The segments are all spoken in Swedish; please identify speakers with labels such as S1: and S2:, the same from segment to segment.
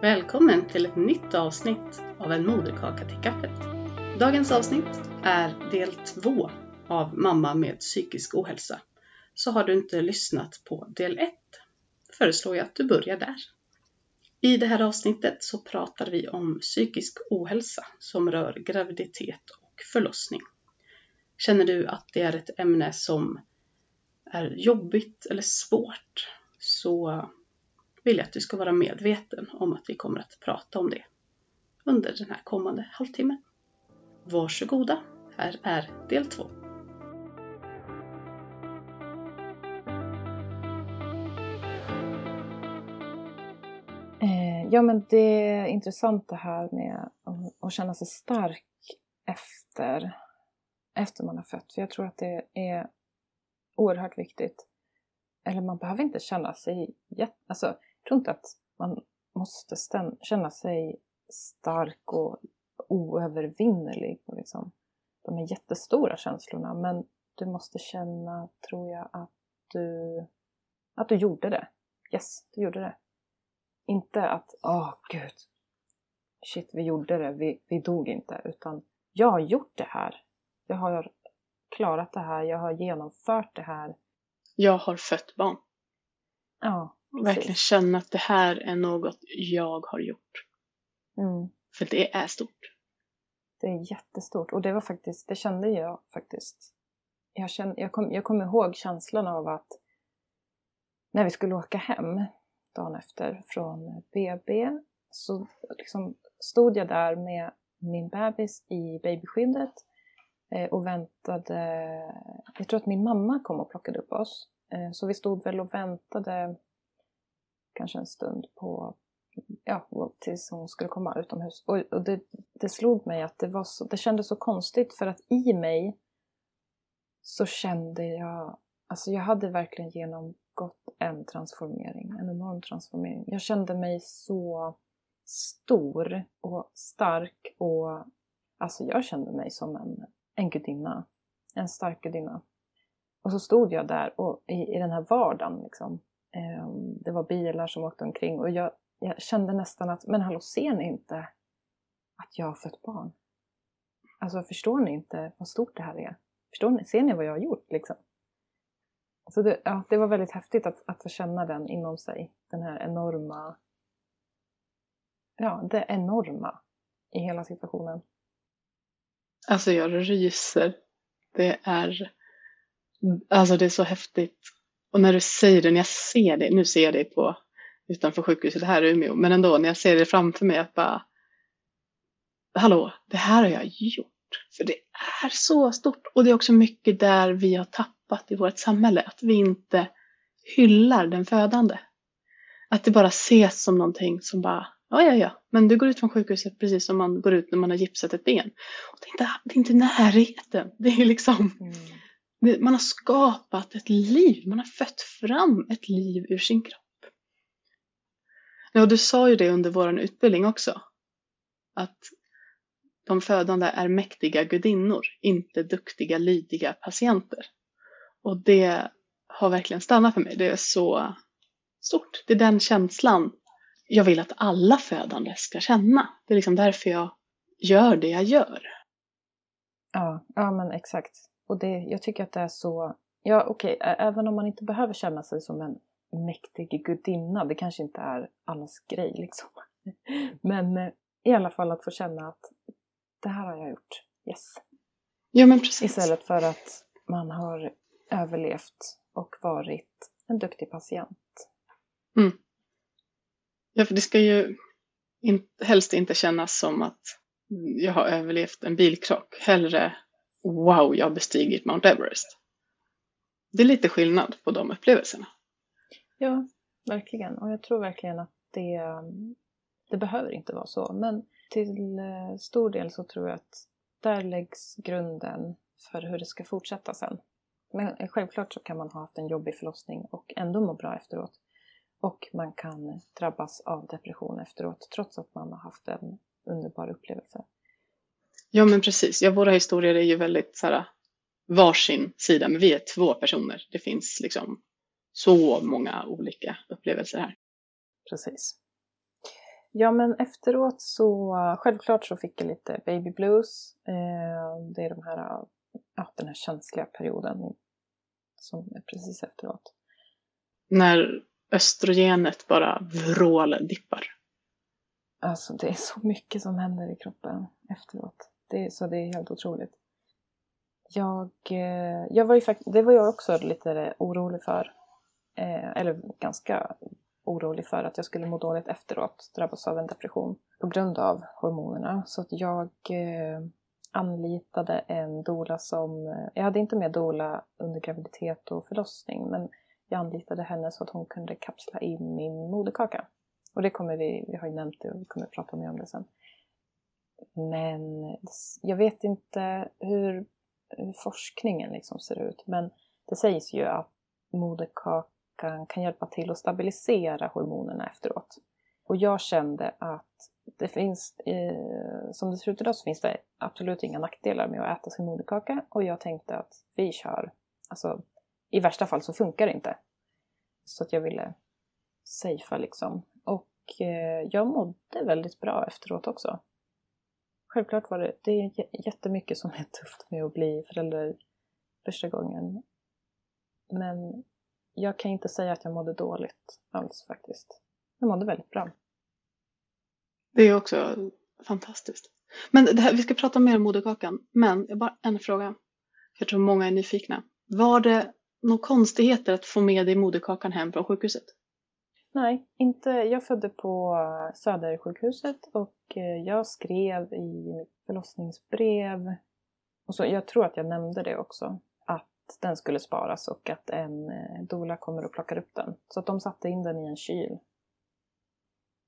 S1: Välkommen till ett nytt avsnitt av En moderkaka till kaffet. Dagens avsnitt är del två av Mamma med psykisk ohälsa. Så har du inte lyssnat på del ett föreslår jag att du börjar där. I det här avsnittet så pratar vi om psykisk ohälsa som rör graviditet och förlossning. Känner du att det är ett ämne som är jobbigt eller svårt så vill jag att du ska vara medveten om att vi kommer att prata om det under den här kommande halvtimmen. Varsågoda, här är del två.
S2: Eh, ja, men det är intressant det här med att känna sig stark efter, efter man har fött. För jag tror att det är oerhört viktigt. Eller man behöver inte känna sig jätte... Alltså, tror inte att man måste känna sig stark och oövervinnerlig. Och liksom, de är jättestora känslorna men du måste känna, tror jag, att du, att du gjorde det. Yes, du gjorde det. Inte att, åh oh, gud, shit vi gjorde det, vi, vi dog inte. Utan jag har gjort det här. Jag har klarat det här, jag har genomfört det här.
S1: Jag har fött barn.
S2: Ja.
S1: Verkligen känna att det här är något jag har gjort.
S2: Mm.
S1: För det är stort.
S2: Det är jättestort och det var faktiskt, det kände jag faktiskt. Jag, kände, jag, kom, jag kommer ihåg känslan av att när vi skulle åka hem dagen efter från BB så liksom stod jag där med min bebis i babyskyddet eh, och väntade. Jag tror att min mamma kom och plockade upp oss. Eh, så vi stod väl och väntade kanske en stund på ja, tills hon skulle komma utomhus. Och, och det, det slog mig att det, var så, det kändes så konstigt för att i mig så kände jag, alltså jag hade verkligen genomgått en transformering, en enorm transformering. Jag kände mig så stor och stark och alltså jag kände mig som en, en gudinna, en stark gudinna. Och så stod jag där och i, i den här vardagen liksom. Ehm, det var bilar som åkte omkring och jag, jag kände nästan att, men hallå ser ni inte att jag har fött barn? Alltså förstår ni inte vad stort det här är? Förstår ni, ser ni vad jag har gjort liksom? Så det, ja, det var väldigt häftigt att, att få känna den inom sig. Den här enorma, ja det enorma i hela situationen.
S1: Alltså jag ryser. Det är, alltså det är så häftigt. Och när du säger det, när jag ser det, nu ser jag det på utanför sjukhuset här i Umeå. Men ändå när jag ser det framför mig att bara, hallå, det här har jag gjort. För det är så stort. Och det är också mycket där vi har tappat i vårt samhälle. Att vi inte hyllar den födande. Att det bara ses som någonting som bara, ja, ja, ja, men du går ut från sjukhuset precis som man går ut när man har gipsat ett ben. Och det, är inte, det är inte närheten. Det är liksom, mm man har skapat ett liv, man har fött fram ett liv ur sin kropp. Ja, du sa ju det under vår utbildning också. Att de födande är mäktiga gudinnor, inte duktiga, lydiga patienter. Och det har verkligen stannat för mig. Det är så stort. Det är den känslan jag vill att alla födande ska känna. Det är liksom därför jag gör det jag gör.
S2: Ja, ja men exakt. Och det, jag tycker att det är så... Ja, okej, okay, även om man inte behöver känna sig som en mäktig gudinna. Det kanske inte är allas grej liksom. Men eh, i alla fall att få känna att det här har jag gjort. Yes.
S1: Ja, men precis.
S2: Istället för att man har överlevt och varit en duktig patient.
S1: Mm. Ja, för det ska ju in, helst inte kännas som att jag har överlevt en bilkrock. Hellre wow, jag har bestigit Mount Everest. Det är lite skillnad på de upplevelserna.
S2: Ja, verkligen. Och jag tror verkligen att det, ehm, det behöver inte vara så. Men till eh, stor del så tror jag att där läggs grunden för hur det ska fortsätta sen. Men eh, självklart så kan man ha haft en jobbig förlossning och ändå må bra efteråt. Och man kan drabbas av depression efteråt trots att man har haft en underbar upplevelse.
S1: Ja men precis, ja våra historier är ju väldigt så här, varsin sida men vi är två personer. Det finns liksom så många olika upplevelser här.
S2: Precis. Ja, men efteråt så självklart så fick jag lite baby blues. Eh, det är de här, ja, den här känsliga perioden som är precis efteråt.
S1: När östrogenet bara vråldippar.
S2: Alltså det är så mycket som händer i kroppen efteråt. Det så det är helt otroligt. Jag, eh, jag var ju faktiskt, det var jag också lite orolig för. Eh, eller ganska orolig för att jag skulle må dåligt efteråt, drabbas av en depression på grund av hormonerna. Så att jag eh, anlitade en dola som, eh, jag hade inte med dola under graviditet och förlossning, men jag anlitade henne så att hon kunde kapsla in min moderkaka. Och det kommer vi, vi har ju nämnt det och vi kommer prata mer om det sen. Men jag vet inte hur, hur forskningen liksom ser ut, men det sägs ju att moderkakan kan, kan hjälpa till att stabilisera hormonerna efteråt. Och jag kände att det finns, eh, som det ser ut idag så finns det absolut inga nackdelar med att äta sin moderkaka och jag tänkte att vi kör, alltså i värsta fall så funkar det inte. Så att jag ville safea liksom. Och eh, jag mådde väldigt bra efteråt också. Självklart var det, det är jättemycket som är tufft med att bli förälder första gången. Men jag kan inte säga att jag mådde dåligt alls faktiskt. Jag mådde väldigt bra.
S1: Det är också fantastiskt. Men det här, vi ska prata mer om moderkakan, men bara en fråga. Jag tror många är nyfikna. Var det några konstigheter att få med dig moderkakan hem från sjukhuset?
S2: Nej, inte. Jag födde på Södersjukhuset och eh, jag skrev i mitt förlossningsbrev, och så, jag tror att jag nämnde det också, den skulle sparas och att en eh, dola kommer och plockar upp den. Så att de satte in den i en kyl.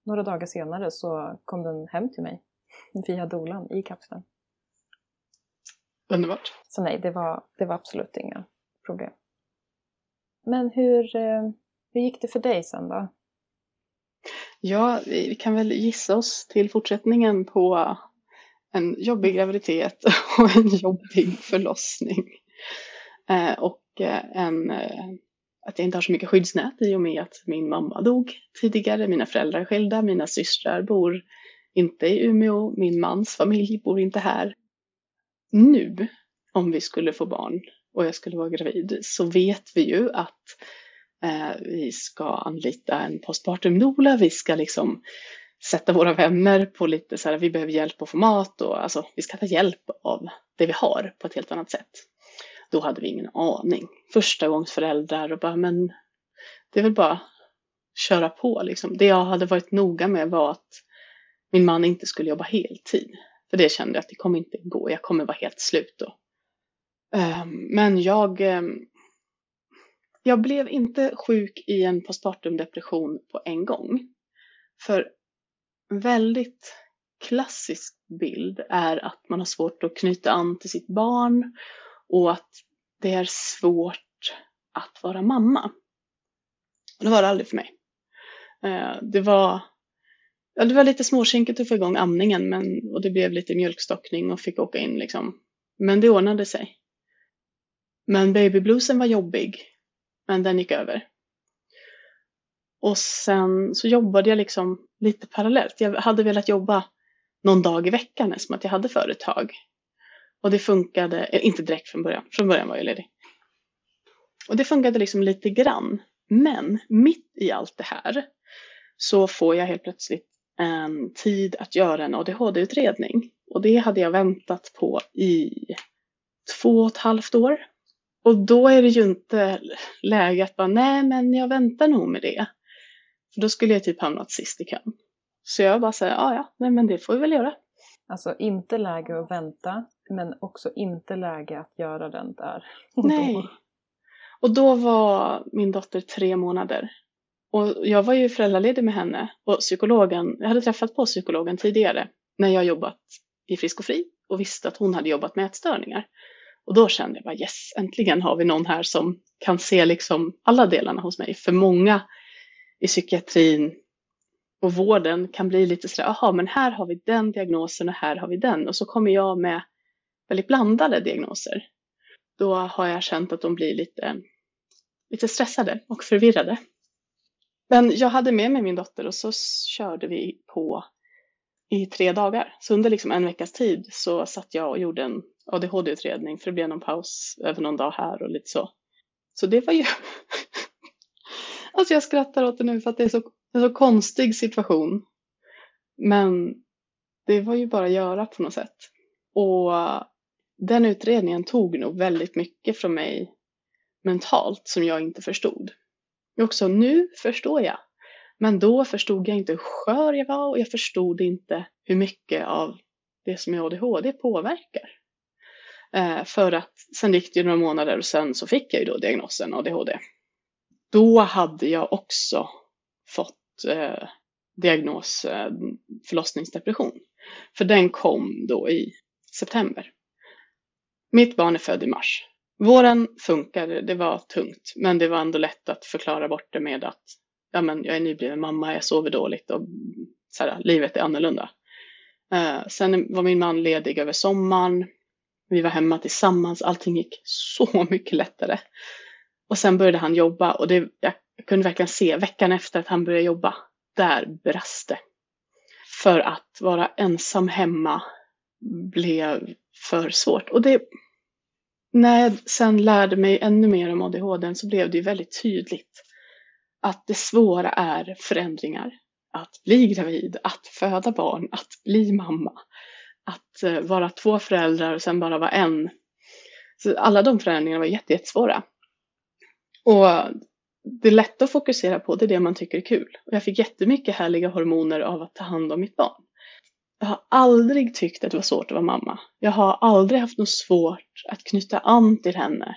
S2: Några dagar senare så kom den hem till mig via dolan i kapseln.
S1: Underbart.
S2: Så nej, det var, det var absolut inga problem. Men hur, eh, hur gick det för dig sen då?
S1: Ja, vi kan väl gissa oss till fortsättningen på en jobbig graviditet och en jobbig förlossning. Eh, och eh, en, eh, att jag inte har så mycket skyddsnät i och med att min mamma dog tidigare, mina föräldrar är skilda, mina systrar bor inte i Umeå, min mans familj bor inte här. Nu, om vi skulle få barn och jag skulle vara gravid, så vet vi ju att Eh, vi ska anlita en postpartum doula, vi ska liksom sätta våra vänner på lite så här, vi behöver hjälp att få mat och alltså vi ska ta hjälp av det vi har på ett helt annat sätt. Då hade vi ingen aning. Första gångs föräldrar och bara, men det är väl bara köra på liksom. Det jag hade varit noga med var att min man inte skulle jobba heltid. För det kände jag att det kommer inte gå, jag kommer vara helt slut då. Ehm, men jag, ehm, jag blev inte sjuk i en postpartum depression på en gång. För en väldigt klassisk bild är att man har svårt att knyta an till sitt barn och att det är svårt att vara mamma. Det var det aldrig för mig. Eh, det var, ja, det var lite småkinkigt att få igång amningen men, och det blev lite mjölkstockning och fick åka in liksom. Men det ordnade sig. Men babybluesen var jobbig, men den gick över. Och sen så jobbade jag liksom lite parallellt. Jag hade velat jobba någon dag i veckan eftersom att jag hade företag. Och det funkade, eh, inte direkt från början, från början var jag ledig. Och det funkade liksom lite grann. Men mitt i allt det här så får jag helt plötsligt en tid att göra en ADHD-utredning. Och det hade jag väntat på i två och ett halvt år. Och då är det ju inte läge att bara, nej men jag väntar nog med det. För då skulle jag typ hamnat sist i kön. Så jag bara säger, ja ja, nej men det får vi väl göra.
S2: Alltså inte läge att vänta, men också inte läge att göra den där.
S1: Nej. Och då var min dotter tre månader. Och jag var ju föräldraledig med henne och psykologen, jag hade träffat på psykologen tidigare när jag jobbat i Frisk och Fri och visste att hon hade jobbat med ätstörningar. Och då kände jag bara yes, äntligen har vi någon här som kan se liksom alla delarna hos mig. För många i psykiatrin och vården kan bli lite sådär, jaha men här har vi den diagnosen och här har vi den. Och så kommer jag med väldigt blandade diagnoser. Då har jag känt att de blir lite, lite stressade och förvirrade. Men jag hade med mig min dotter och så körde vi på i tre dagar. Så under liksom en veckas tid så satt jag och gjorde en ADHD-utredning för det blev någon paus över någon dag här och lite så. Så det var ju... alltså jag skrattar åt det nu för att det är så, en så konstig situation. Men det var ju bara att göra på något sätt. Och den utredningen tog nog väldigt mycket från mig mentalt som jag inte förstod. Också nu förstår jag. Men då förstod jag inte hur skör jag var och jag förstod inte hur mycket av det som är ADHD påverkar. Eh, för att sen gick det några månader och sen så fick jag ju då diagnosen ADHD. Då hade jag också fått eh, diagnos eh, förlossningsdepression. För den kom då i september. Mitt barn är född i mars. Våren funkade, det var tungt, men det var ändå lätt att förklara bort det med att ja, men jag är nybliven mamma, jag sover dåligt och så här, livet är annorlunda. Eh, sen var min man ledig över sommaren. Vi var hemma tillsammans, allting gick så mycket lättare. Och sen började han jobba och det, jag kunde verkligen se veckan efter att han började jobba, där brast det. För att vara ensam hemma blev för svårt. Och det, när jag sen lärde mig ännu mer om ADHD så blev det ju väldigt tydligt att det svåra är förändringar. Att bli gravid, att föda barn, att bli mamma. Att eh, vara två föräldrar och sen bara vara en. Så alla de förändringarna var jättesvåra. Och det lätta att fokusera på, det är det man tycker är kul. Och jag fick jättemycket härliga hormoner av att ta hand om mitt barn. Jag har aldrig tyckt att det var svårt att vara mamma. Jag har aldrig haft något svårt att knyta an till henne.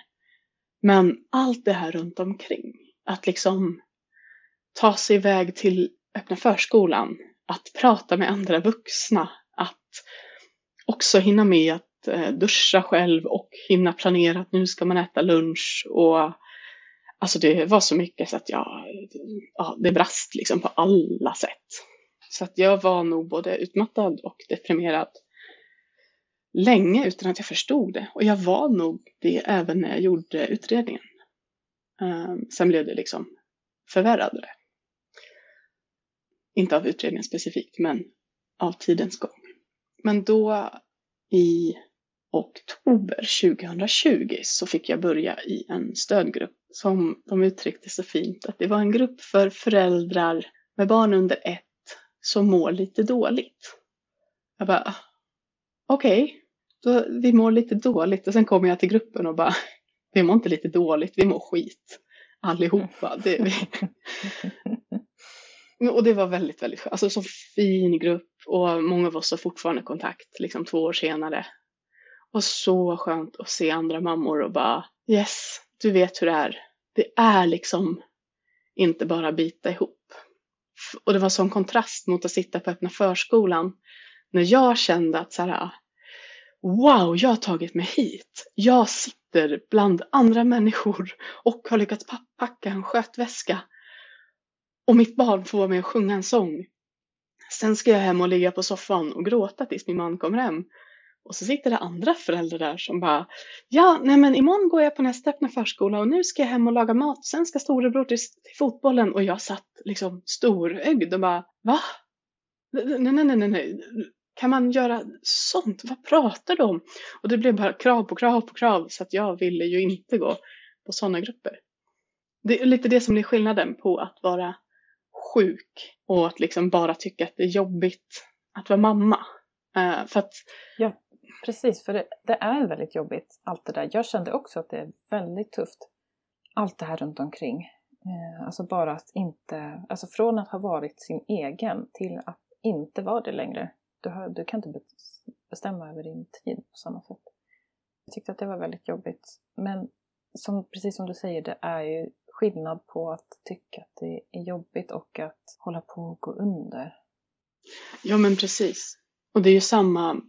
S1: Men allt det här runt omkring, att liksom ta sig iväg till öppna förskolan, att prata med andra vuxna, att också hinna med att eh, duscha själv och hinna planera att nu ska man äta lunch och alltså det var så mycket så att jag, ja, det brast liksom på alla sätt. Så att jag var nog både utmattad och deprimerad länge utan att jag förstod det. Och jag var nog det även när jag gjorde utredningen. Um, sen blev det liksom förvärrade inte av utredningen specifikt, men av tidens gång. Men då i oktober 2020 så fick jag börja i en stödgrupp som de uttryckte så fint att det var en grupp för föräldrar med barn under ett som mår lite dåligt. Jag bara, okej, okay, vi mår lite dåligt och sen kommer jag till gruppen och bara, vi mår inte lite dåligt, vi mår skit allihopa. Det, vi... och det var väldigt, väldigt skönt. Alltså så fin grupp och många av oss har fortfarande kontakt liksom två år senare. Och så skönt att se andra mammor och bara yes, du vet hur det är. Det är liksom inte bara bita ihop. Och det var sån kontrast mot att sitta på öppna förskolan när jag kände att så här, wow, jag har tagit mig hit. Jag sitter bland andra människor och har lyckats packa en skötväska. Och mitt barn får vara med och sjunga en sång. Sen ska jag hem och ligga på soffan och gråta tills min man kommer hem. Och så sitter det andra föräldrar där som bara, ja, nej men imorgon går jag på nästa öppna förskola och nu ska jag hem och laga mat. Sen ska storebror till, till fotbollen och jag satt liksom storögd och bara, va? Nej, nej, nej, nej, nej. Kan man göra sånt? Vad pratar du om? Och det blev bara krav på krav på krav så att jag ville ju inte gå på sådana grupper. Det är lite det som är skillnaden på att vara sjuk och att liksom bara tycka att det är jobbigt att vara mamma. Uh, för att
S2: ja. Precis, för det, det, är väldigt jobbigt allt det där. Jag kände också att det är väldigt tufft. Allt det här runt omkring. Uh, alltså bara att inte, alltså från att ha varit sin egen till att inte vara det längre. Du, har, du kan inte bestämma över din tid på samma sätt. Jag tyckte att det var väldigt jobbigt. Men som, precis som du säger, det är ju skillnad på att tycka att det är jobbigt och att hålla på och gå under.
S1: Ja men precis. Och det är ju samma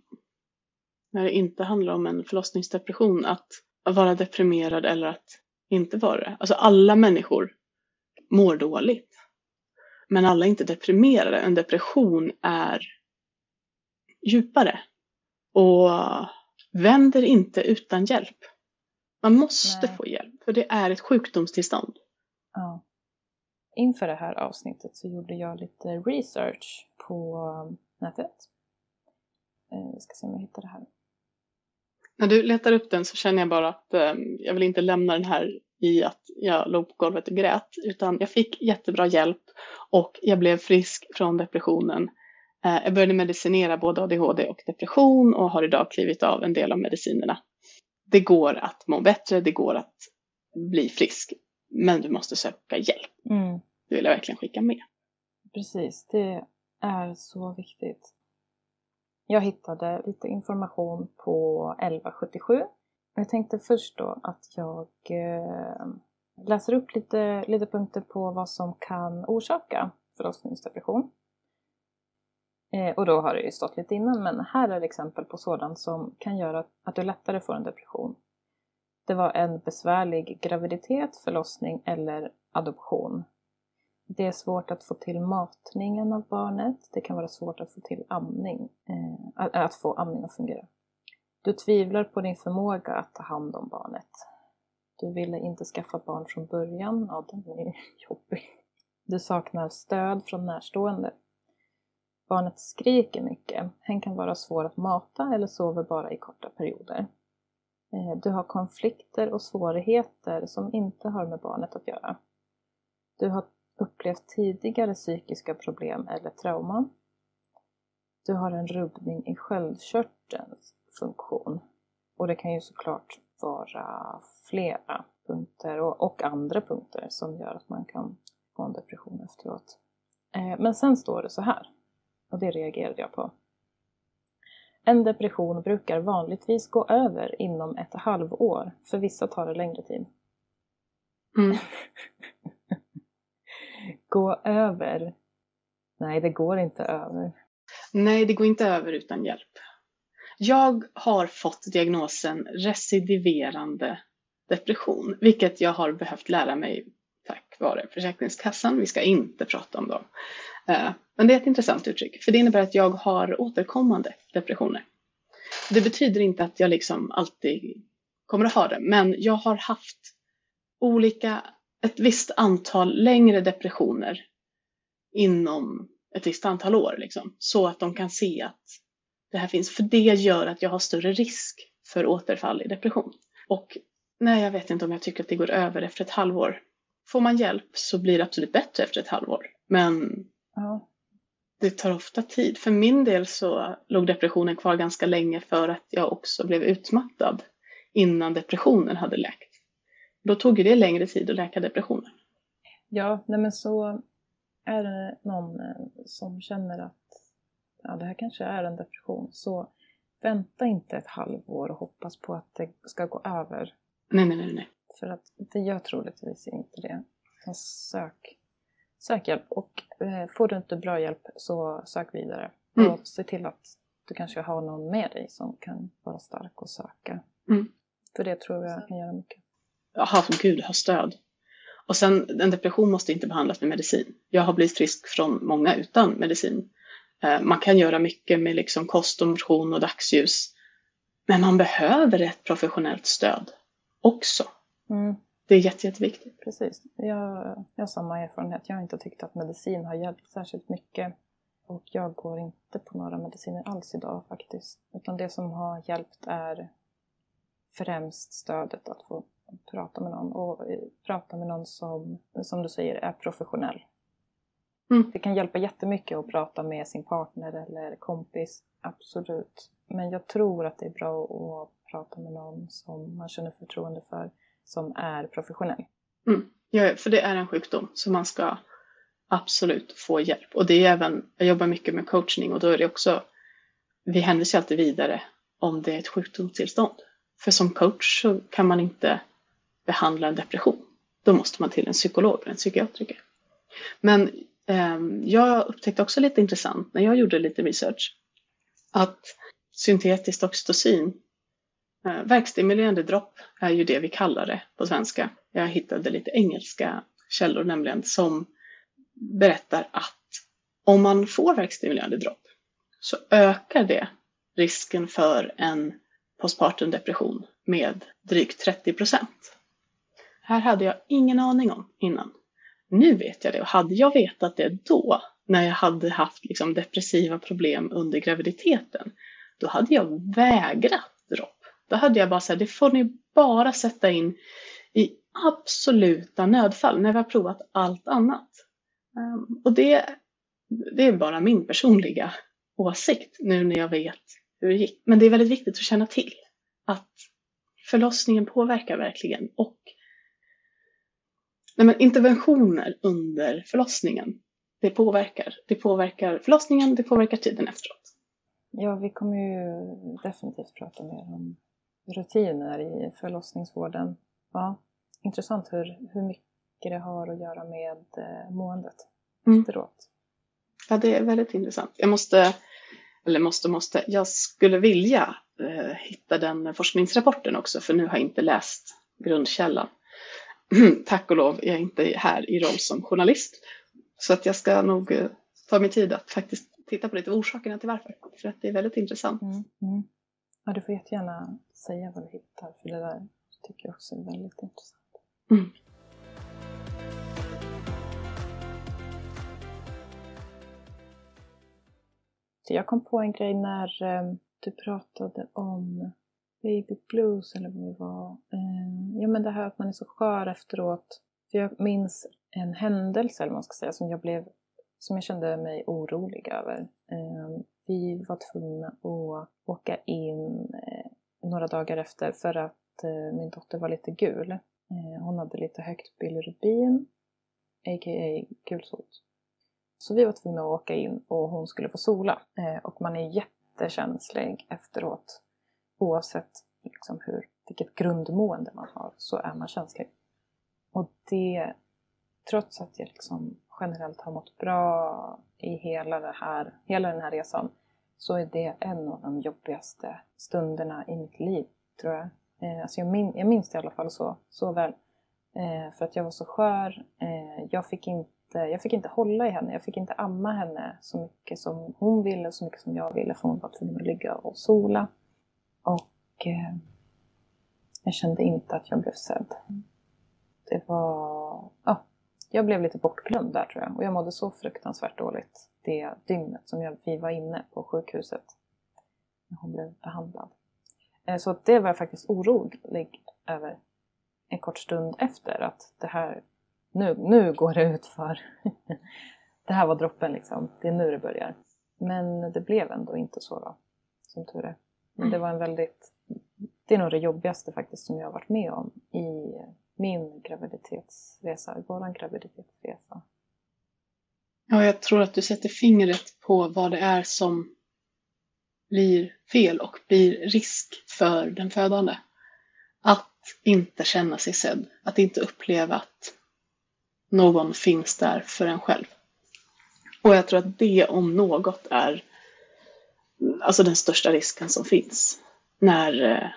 S1: när det inte handlar om en förlossningsdepression, att vara deprimerad eller att inte vara det. Alltså alla människor mår dåligt. Men alla är inte deprimerade. En depression är djupare och vänder inte utan hjälp. Man måste Nej. få hjälp, för det är ett sjukdomstillstånd.
S2: Ja. inför det här avsnittet så gjorde jag lite research på um, nätet. Eh, vi ska se om jag hittar det här.
S1: När du letar upp den så känner jag bara att eh, jag vill inte lämna den här i att jag låg på golvet och grät, utan jag fick jättebra hjälp och jag blev frisk från depressionen. Eh, jag började medicinera både ADHD och depression och har idag klivit av en del av medicinerna. Det går att må bättre, det går att bli frisk, men du måste söka hjälp. Mm. Det vill jag verkligen skicka med.
S2: Precis, det är så viktigt. Jag hittade lite information på 1177. Jag tänkte först då att jag eh, läser upp lite, lite punkter på vad som kan orsaka förlossningsdepression. Eh, och då har det ju stått lite innan, men här är exempel på sådant som kan göra att du lättare får en depression. Det var en besvärlig graviditet, förlossning eller adoption. Det är svårt att få till matningen av barnet. Det kan vara svårt att få till amning, eh, att få amning att fungera. Du tvivlar på din förmåga att ta hand om barnet. Du ville inte skaffa barn från början. Ja, den är jobbig. Du saknar stöd från närstående. Barnet skriker mycket. Hen kan vara svår att mata eller sover bara i korta perioder. Eh, du har konflikter och svårigheter som inte har med barnet att göra. Du har upplevt tidigare psykiska problem eller trauman. Du har en rubbning i sköldkörtelns funktion. Och det kan ju såklart vara flera punkter och, och andra punkter som gör att man kan få en depression efteråt. Eh, men sen står det så här, och det reagerade jag på. En depression brukar vanligtvis gå över inom ett halvår, för vissa tar det längre tid. Mm. gå över? Nej, det går inte över.
S1: Nej, det går inte över utan hjälp. Jag har fått diagnosen recidiverande depression, vilket jag har behövt lära mig tack vare Försäkringskassan. Vi ska inte prata om dem. Eh, men det är ett intressant uttryck, för det innebär att jag har återkommande depressioner. Det betyder inte att jag liksom alltid kommer att ha det, men jag har haft olika, ett visst antal längre depressioner inom ett visst antal år, liksom, så att de kan se att det här finns. För det gör att jag har större risk för återfall i depression. Och nej, jag vet inte om jag tycker att det går över efter ett halvår. Får man hjälp så blir det absolut bättre efter ett halvår. Men ja. det tar ofta tid. För min del så låg depressionen kvar ganska länge för att jag också blev utmattad innan depressionen hade läkt. Då tog det längre tid att läka depressionen.
S2: Ja, nej men så är det någon eh, som känner att ja, det här kanske är en depression, så vänta inte ett halvår och hoppas på att det ska gå över.
S1: Nej, nej, nej. nej.
S2: För att det gör troligtvis inte det. Sök, sök hjälp och eh, får du inte bra hjälp så sök vidare. Mm. Och se till att du kanske har någon med dig som kan vara stark och söka. Mm. För det tror jag kan göra mycket.
S1: Jaha, gud, ha stöd. Och sen, en depression måste inte behandlas med medicin. Jag har blivit frisk från många utan medicin. Eh, man kan göra mycket med liksom kost och motion och dagsljus. Men man behöver ett professionellt stöd också. Mm. Det är jätte, jätteviktigt.
S2: Precis. Jag, jag har samma erfarenhet. Jag har inte tyckt att medicin har hjälpt särskilt mycket. Och jag går inte på några mediciner alls idag faktiskt. Utan det som har hjälpt är främst stödet att få prata med någon. Och eh, prata med någon som, som du säger, är professionell. Mm. Det kan hjälpa jättemycket att prata med sin partner eller kompis, absolut. Men jag tror att det är bra att prata med någon som man känner förtroende för, som är professionell.
S1: Mm. Ja, för det är en sjukdom så man ska absolut få hjälp. Och det är även, jag jobbar mycket med coachning och då är det också, vi hänvisar alltid vidare om det är ett sjukdomstillstånd. För som coach så kan man inte behandla en depression. Då måste man till en psykolog eller en psykiatriker. Men eh, jag upptäckte också lite intressant när jag gjorde lite research att syntetiskt oxytocin, Eh, verkstimulerande dropp är ju det vi kallar det på svenska. Jag hittade lite engelska källor nämligen som berättar att om man får verkstimulerande dropp så ökar det risken för en postpartum depression med drygt 30 procent. Här hade jag ingen aning om innan. nu vet jag det och hade jag vetat det då, när jag hade haft liksom depressiva problem under graviditeten, då hade jag vägrat. Då hade jag bara sagt, det får ni bara sätta in i absoluta nödfall när vi har provat allt annat. Ehm, och det, det är bara min personliga åsikt nu när jag vet hur det gick. Men det är väldigt viktigt att känna till att förlossningen påverkar verkligen och nej men interventioner under förlossningen, det påverkar. Det påverkar förlossningen, det påverkar tiden efteråt.
S2: Ja, vi kommer ju definitivt prata mer om rutiner i förlossningsvården. Ja, intressant hur, hur mycket det har att göra med eh, måendet mm. efteråt.
S1: Ja, det är väldigt intressant. Jag måste, eller måste, måste, jag skulle vilja eh, hitta den forskningsrapporten också, för nu har jag inte läst grundkällan. Tack och lov är jag inte här i roll som journalist. Så att jag ska nog eh, ta mig tid att faktiskt titta på lite orsakerna till varför. För att det är väldigt intressant. Mm, mm.
S2: Ja, du får jättegärna säga vad du hittar, för det där tycker jag också är väldigt intressant. Mm. Jag kom på en grej när eh, du pratade om baby blues eller vad det var. Eh, ja men det här att man är så skör efteråt. För jag minns en händelse eller man ska säga som jag blev som jag kände mig orolig över. Vi var tvungna att åka in eh, några dagar efter för att eh, min dotter var lite gul. Eh, hon hade lite högt bilirubin, a.k.a. gulsot. Så vi var tvungna att åka in och hon skulle få sola. Och man är jättekänslig efteråt. Oavsett liksom hur, vilket grundmående man har så är man känslig. Och det, trots att jag liksom generellt har mått bra i hela, det här, hela den här resan så är det en av de jobbigaste stunderna i mitt liv, tror jag. Eh, alltså jag, min, jag minns det i alla fall så, så väl. Eh, för att jag var så skör. Eh, jag, fick inte, jag fick inte hålla i henne, jag fick inte amma henne så mycket som hon ville, och så mycket som jag ville, för hon var tvungen att ligga och sola. Och eh, jag kände inte att jag blev sedd. Det var... Ja, jag blev lite bortglömd där tror jag. Och jag mådde så fruktansvärt dåligt det dygnet som jag, vi var inne på sjukhuset. När hon blev behandlad. Eh, så det var jag faktiskt orolig över en kort stund efter att det här, nu, nu går det ut för. det här var droppen liksom, det är nu det börjar. Men det blev ändå inte så då, som tur är. Men det var en väldigt, det är nog det jobbigaste faktiskt som jag har varit med om i min graviditetsresa, våran graviditetsresa.
S1: Ja, jag tror att du sätter fingret på vad det är som blir fel och blir risk för den födande. Att inte känna sig sedd, att inte uppleva att någon finns där för en själv. Och jag tror att det om något är alltså den största risken som finns. När eh,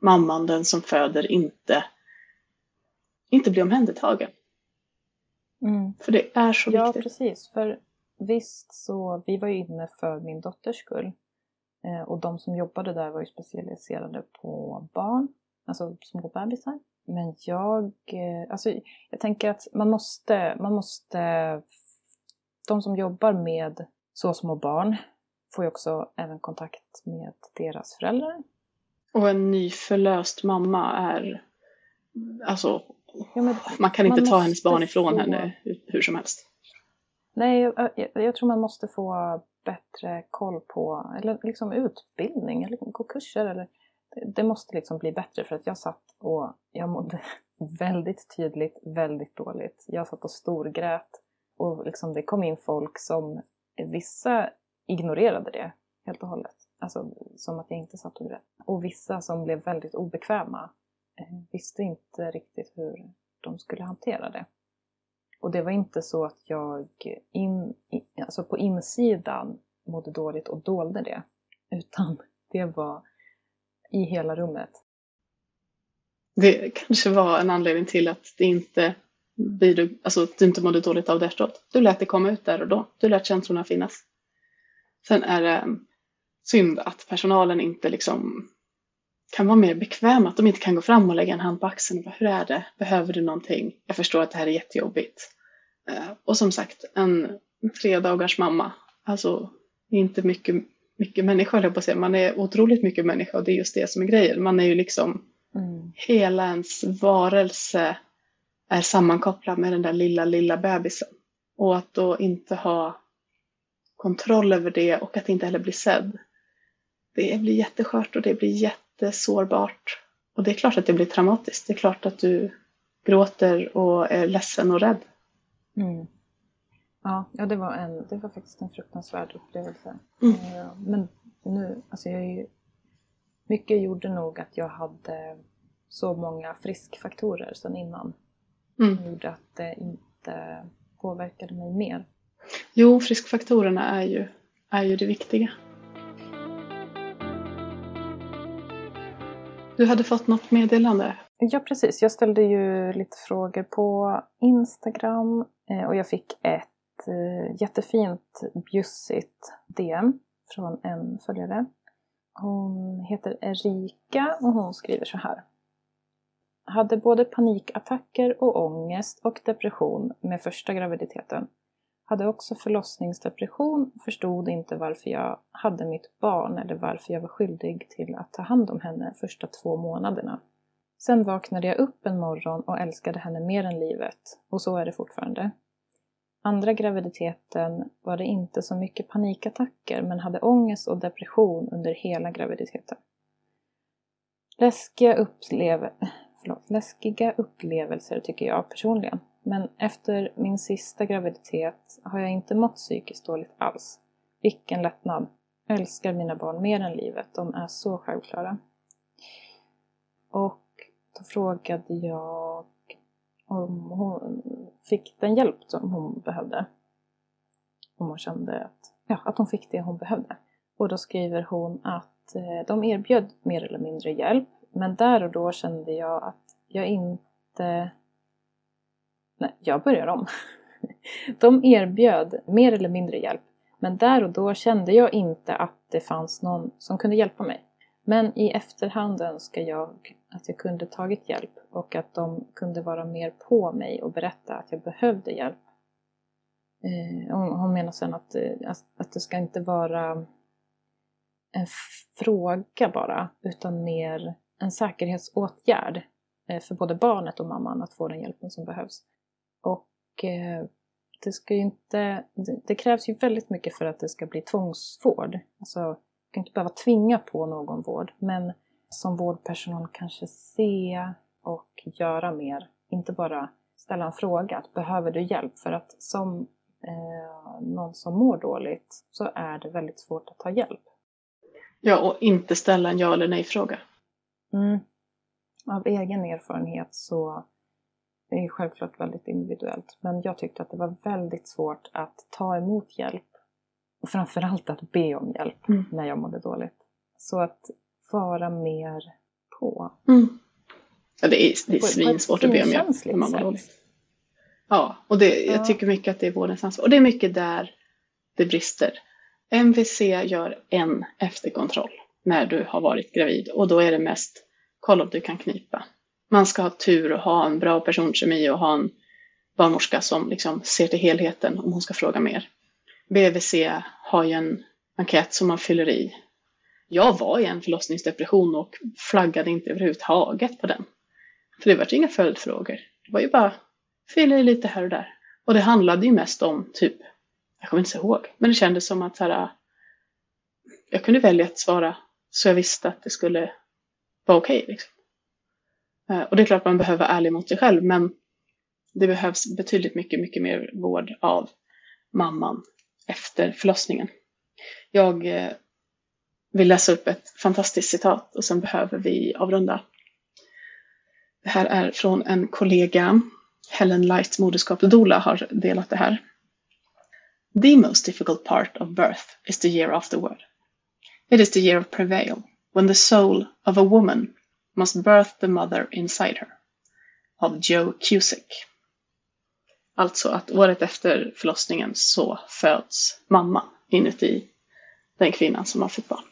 S1: mamman, den som föder, inte, inte blir omhändertagen. Mm. För det är så
S2: ja,
S1: viktigt.
S2: Ja, precis. För visst så, vi var ju inne för min dotters skull. Eh, och de som jobbade där var ju specialiserade på barn, alltså små bebisar. Men jag, eh, alltså jag tänker att man måste, man måste, de som jobbar med så små barn får ju också även kontakt med deras föräldrar.
S1: Och en nyförlöst mamma är, alltså Ja, men, man kan inte man ta hennes barn ifrån få... henne hur som helst.
S2: Nej, jag, jag, jag, tror man måste få bättre koll på, eller liksom utbildning, eller gå kurser. Eller, det, det måste liksom bli bättre för att jag satt och jag mådde väldigt tydligt väldigt dåligt. Jag satt och storgrät och liksom det kom in folk som vissa ignorerade det helt och hållet. Alltså som att jag inte satt och grät. Och vissa som blev väldigt obekväma Eh, visste inte riktigt hur de skulle hantera det. Och det var inte så att jag in, alltså på insidan mådde dåligt och dolde det. Utan det var i hela rummet.
S1: Det kanske var en anledning till att det inte alltså att du inte mådde dåligt av det efteråt. Du lät det komma ut där och då. Du lät känslorna finnas. Sen är det synd att personalen inte liksom kan vara mer bekväma, att de inte kan gå fram och lägga en hand på axeln och bara, hur är det? Behöver du någonting? Jag förstår att det här är jättejobbigt. Eh, och som sagt, en tre dagars mamma. Alltså inte mycket, mycket människa höll jag på att säga. Man är otroligt mycket människa och det är just det som är grejen. Man är ju liksom, mm. hela ens varelse är sammankopplad med den där lilla, lilla bebisen. Och att då inte ha kontroll över det och att inte heller bli sedd. Det blir jätteskört och det blir jättesårbart. Och det är klart att det blir traumatiskt. Det är klart att du gråter och är ledsen och rädd.
S2: Mm. Ja, ja det, var en, det var faktiskt en fruktansvärd upplevelse. Mm. Men nu, alltså jag är ju, mycket gjorde nog att jag hade så många friskfaktorer sedan innan. Mm. Som gjorde att det inte påverkade mig mer.
S1: Jo, friskfaktorerna är ju, är ju det viktiga. Du hade fått något meddelande?
S2: Ja, precis. Jag ställde ju lite frågor på Instagram eh, och jag fick ett eh, jättefint bjussigt DM från en följare. Hon heter Erika och hon skriver så här. Hade både panikattacker och ångest och depression med första graviditeten. Hade också förlossningsdepression och förstod inte varför jag hade mitt barn eller varför jag var skyldig till att ta hand om henne första två månaderna. Sen vaknade jag upp en morgon och älskade henne mer än livet. Och så är det fortfarande. Andra graviditeten var det inte så mycket panikattacker men hade ångest och depression under hela graviditeten. Läskiga, upplev... förlåt, läskiga upplevelser tycker jag personligen. Men efter min sista graviditet har jag inte mått psykiskt dåligt alls. Vilken lättnad! Jag älskar mina barn mer än livet, de är så självklara. Och då frågade jag om hon fick den hjälp som hon behövde. Om hon kände att, ja, att hon fick det hon behövde. Och då skriver hon att eh, de erbjöd mer eller mindre hjälp. Men där och då kände jag att jag inte... Nej, jag börjar om. De erbjöd mer eller mindre hjälp. Men där och då kände jag inte att det fanns någon som kunde hjälpa mig. Men i efterhand önskar jag att jag kunde tagit hjälp och att de kunde vara mer på mig och berätta att jag behövde hjälp. Eh, hon menar sen eh, att, att det ska inte vara en fråga bara, utan mer en säkerhetsåtgärd eh, för både barnet och mamman att få den hjälpen som behövs. Och det ska inte, det krävs ju väldigt mycket för att det ska bli tvångsvård. Alltså, ska inte behöva tvinga på någon vård, men som vårdpersonal kanske se och göra mer. Inte bara ställa en fråga, att behöver du hjälp? För att som eh, någon som mår dåligt så är det väldigt svårt att ta hjälp.
S1: Ja, och inte ställa en ja eller nej-fråga.
S2: Mm. Av egen erfarenhet så är det självklart väldigt individuellt. Men jag tyckte att det var väldigt svårt att ta emot hjälp och framförallt att be om hjälp mm. när jag mådde dåligt. Så att vara mer på.
S1: Mm. Ja, det är, det är svinsvårt att be om hjälp när man mår dåligt. Ja, och det, jag tycker mycket att det är vårdens ansvar. Och det är mycket där det brister. MVC gör en efterkontroll när du har varit gravid och då är det mest kolla om du kan knipa. Man ska ha tur och ha en bra personkemi och ha en barnmorska som liksom ser till helheten om hon ska fråga mer. BVC har ju en enkät som man fyller i. Jag var i en förlossningsdepression och flaggade inte överhuvudtaget på den. För det var inga följdfrågor. Det var ju bara fylla i lite här och där. Och det handlade ju mest om typ, jag kommer inte ihåg, men det kändes som att så här, jag kunde välja att svara så jag visste att det skulle vara okej. Okay, liksom. Eh, och det är klart man behöver vara ärlig mot sig själv, men det behövs betydligt mycket, mycket mer vård av mamman efter förlossningen. Jag eh, vill läsa upp ett fantastiskt citat och sen behöver vi avrunda. Det här är från en kollega, Helen Light, moderskap Dola, har delat det här. The most difficult part of birth is the year afterward. It is the year of prevail, when the soul of a woman must birth the mother inside her. Av Joe Cusick. Alltså att året efter förlossningen så föds mamman inuti den kvinnan som har fått barn.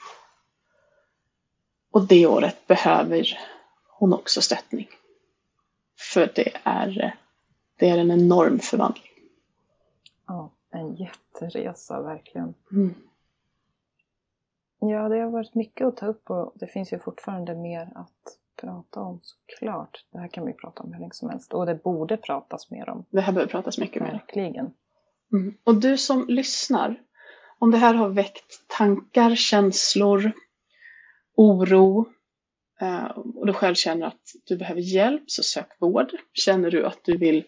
S1: Och det året behöver hon också stöttning. För det är, det är en enorm förvandling.
S2: Ja, en jätteresa verkligen.
S1: Mm.
S2: Ja, det har varit mycket att ta upp och det finns ju fortfarande mer att prata om såklart. Det här kan vi prata om hur länge som helst och det borde pratas mer om.
S1: Det här behöver pratas mycket mer.
S2: Verkligen.
S1: Mm. Och du som lyssnar, om det här har väckt tankar, känslor, oro eh, och du själv känner att du behöver hjälp, så sök vård. Känner du att du vill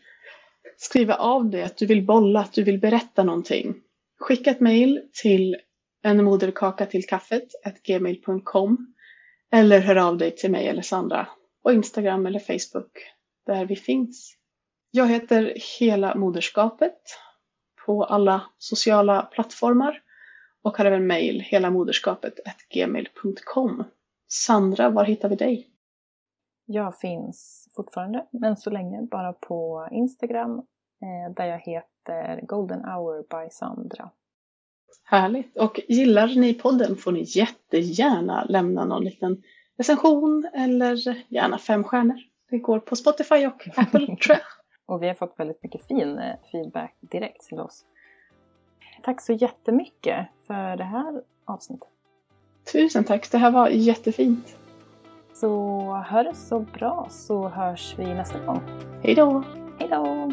S1: skriva av det, att du vill bolla, att du vill berätta någonting, skicka ett mejl till en moderkaka till kaffet gmail.com eller hör av dig till mig eller Sandra på Instagram eller Facebook där vi finns. Jag heter Hela moderskapet på alla sociala plattformar och har även mejl helamoderskapet gmail.com. Sandra, var hittar vi dig?
S2: Jag finns fortfarande, men så länge bara på Instagram eh, där jag heter Golden Hour by Sandra.
S1: Härligt! Och gillar ni podden får ni jättegärna lämna någon liten recension eller gärna fem stjärnor. Det går på Spotify och Apple tror jag.
S2: Och vi har fått väldigt mycket fin eh, feedback direkt till oss. Tack så jättemycket för det här avsnittet.
S1: Tusen tack, det här var jättefint.
S2: Så hör det så bra så hörs vi nästa gång.
S1: Hej då!
S2: Hej då!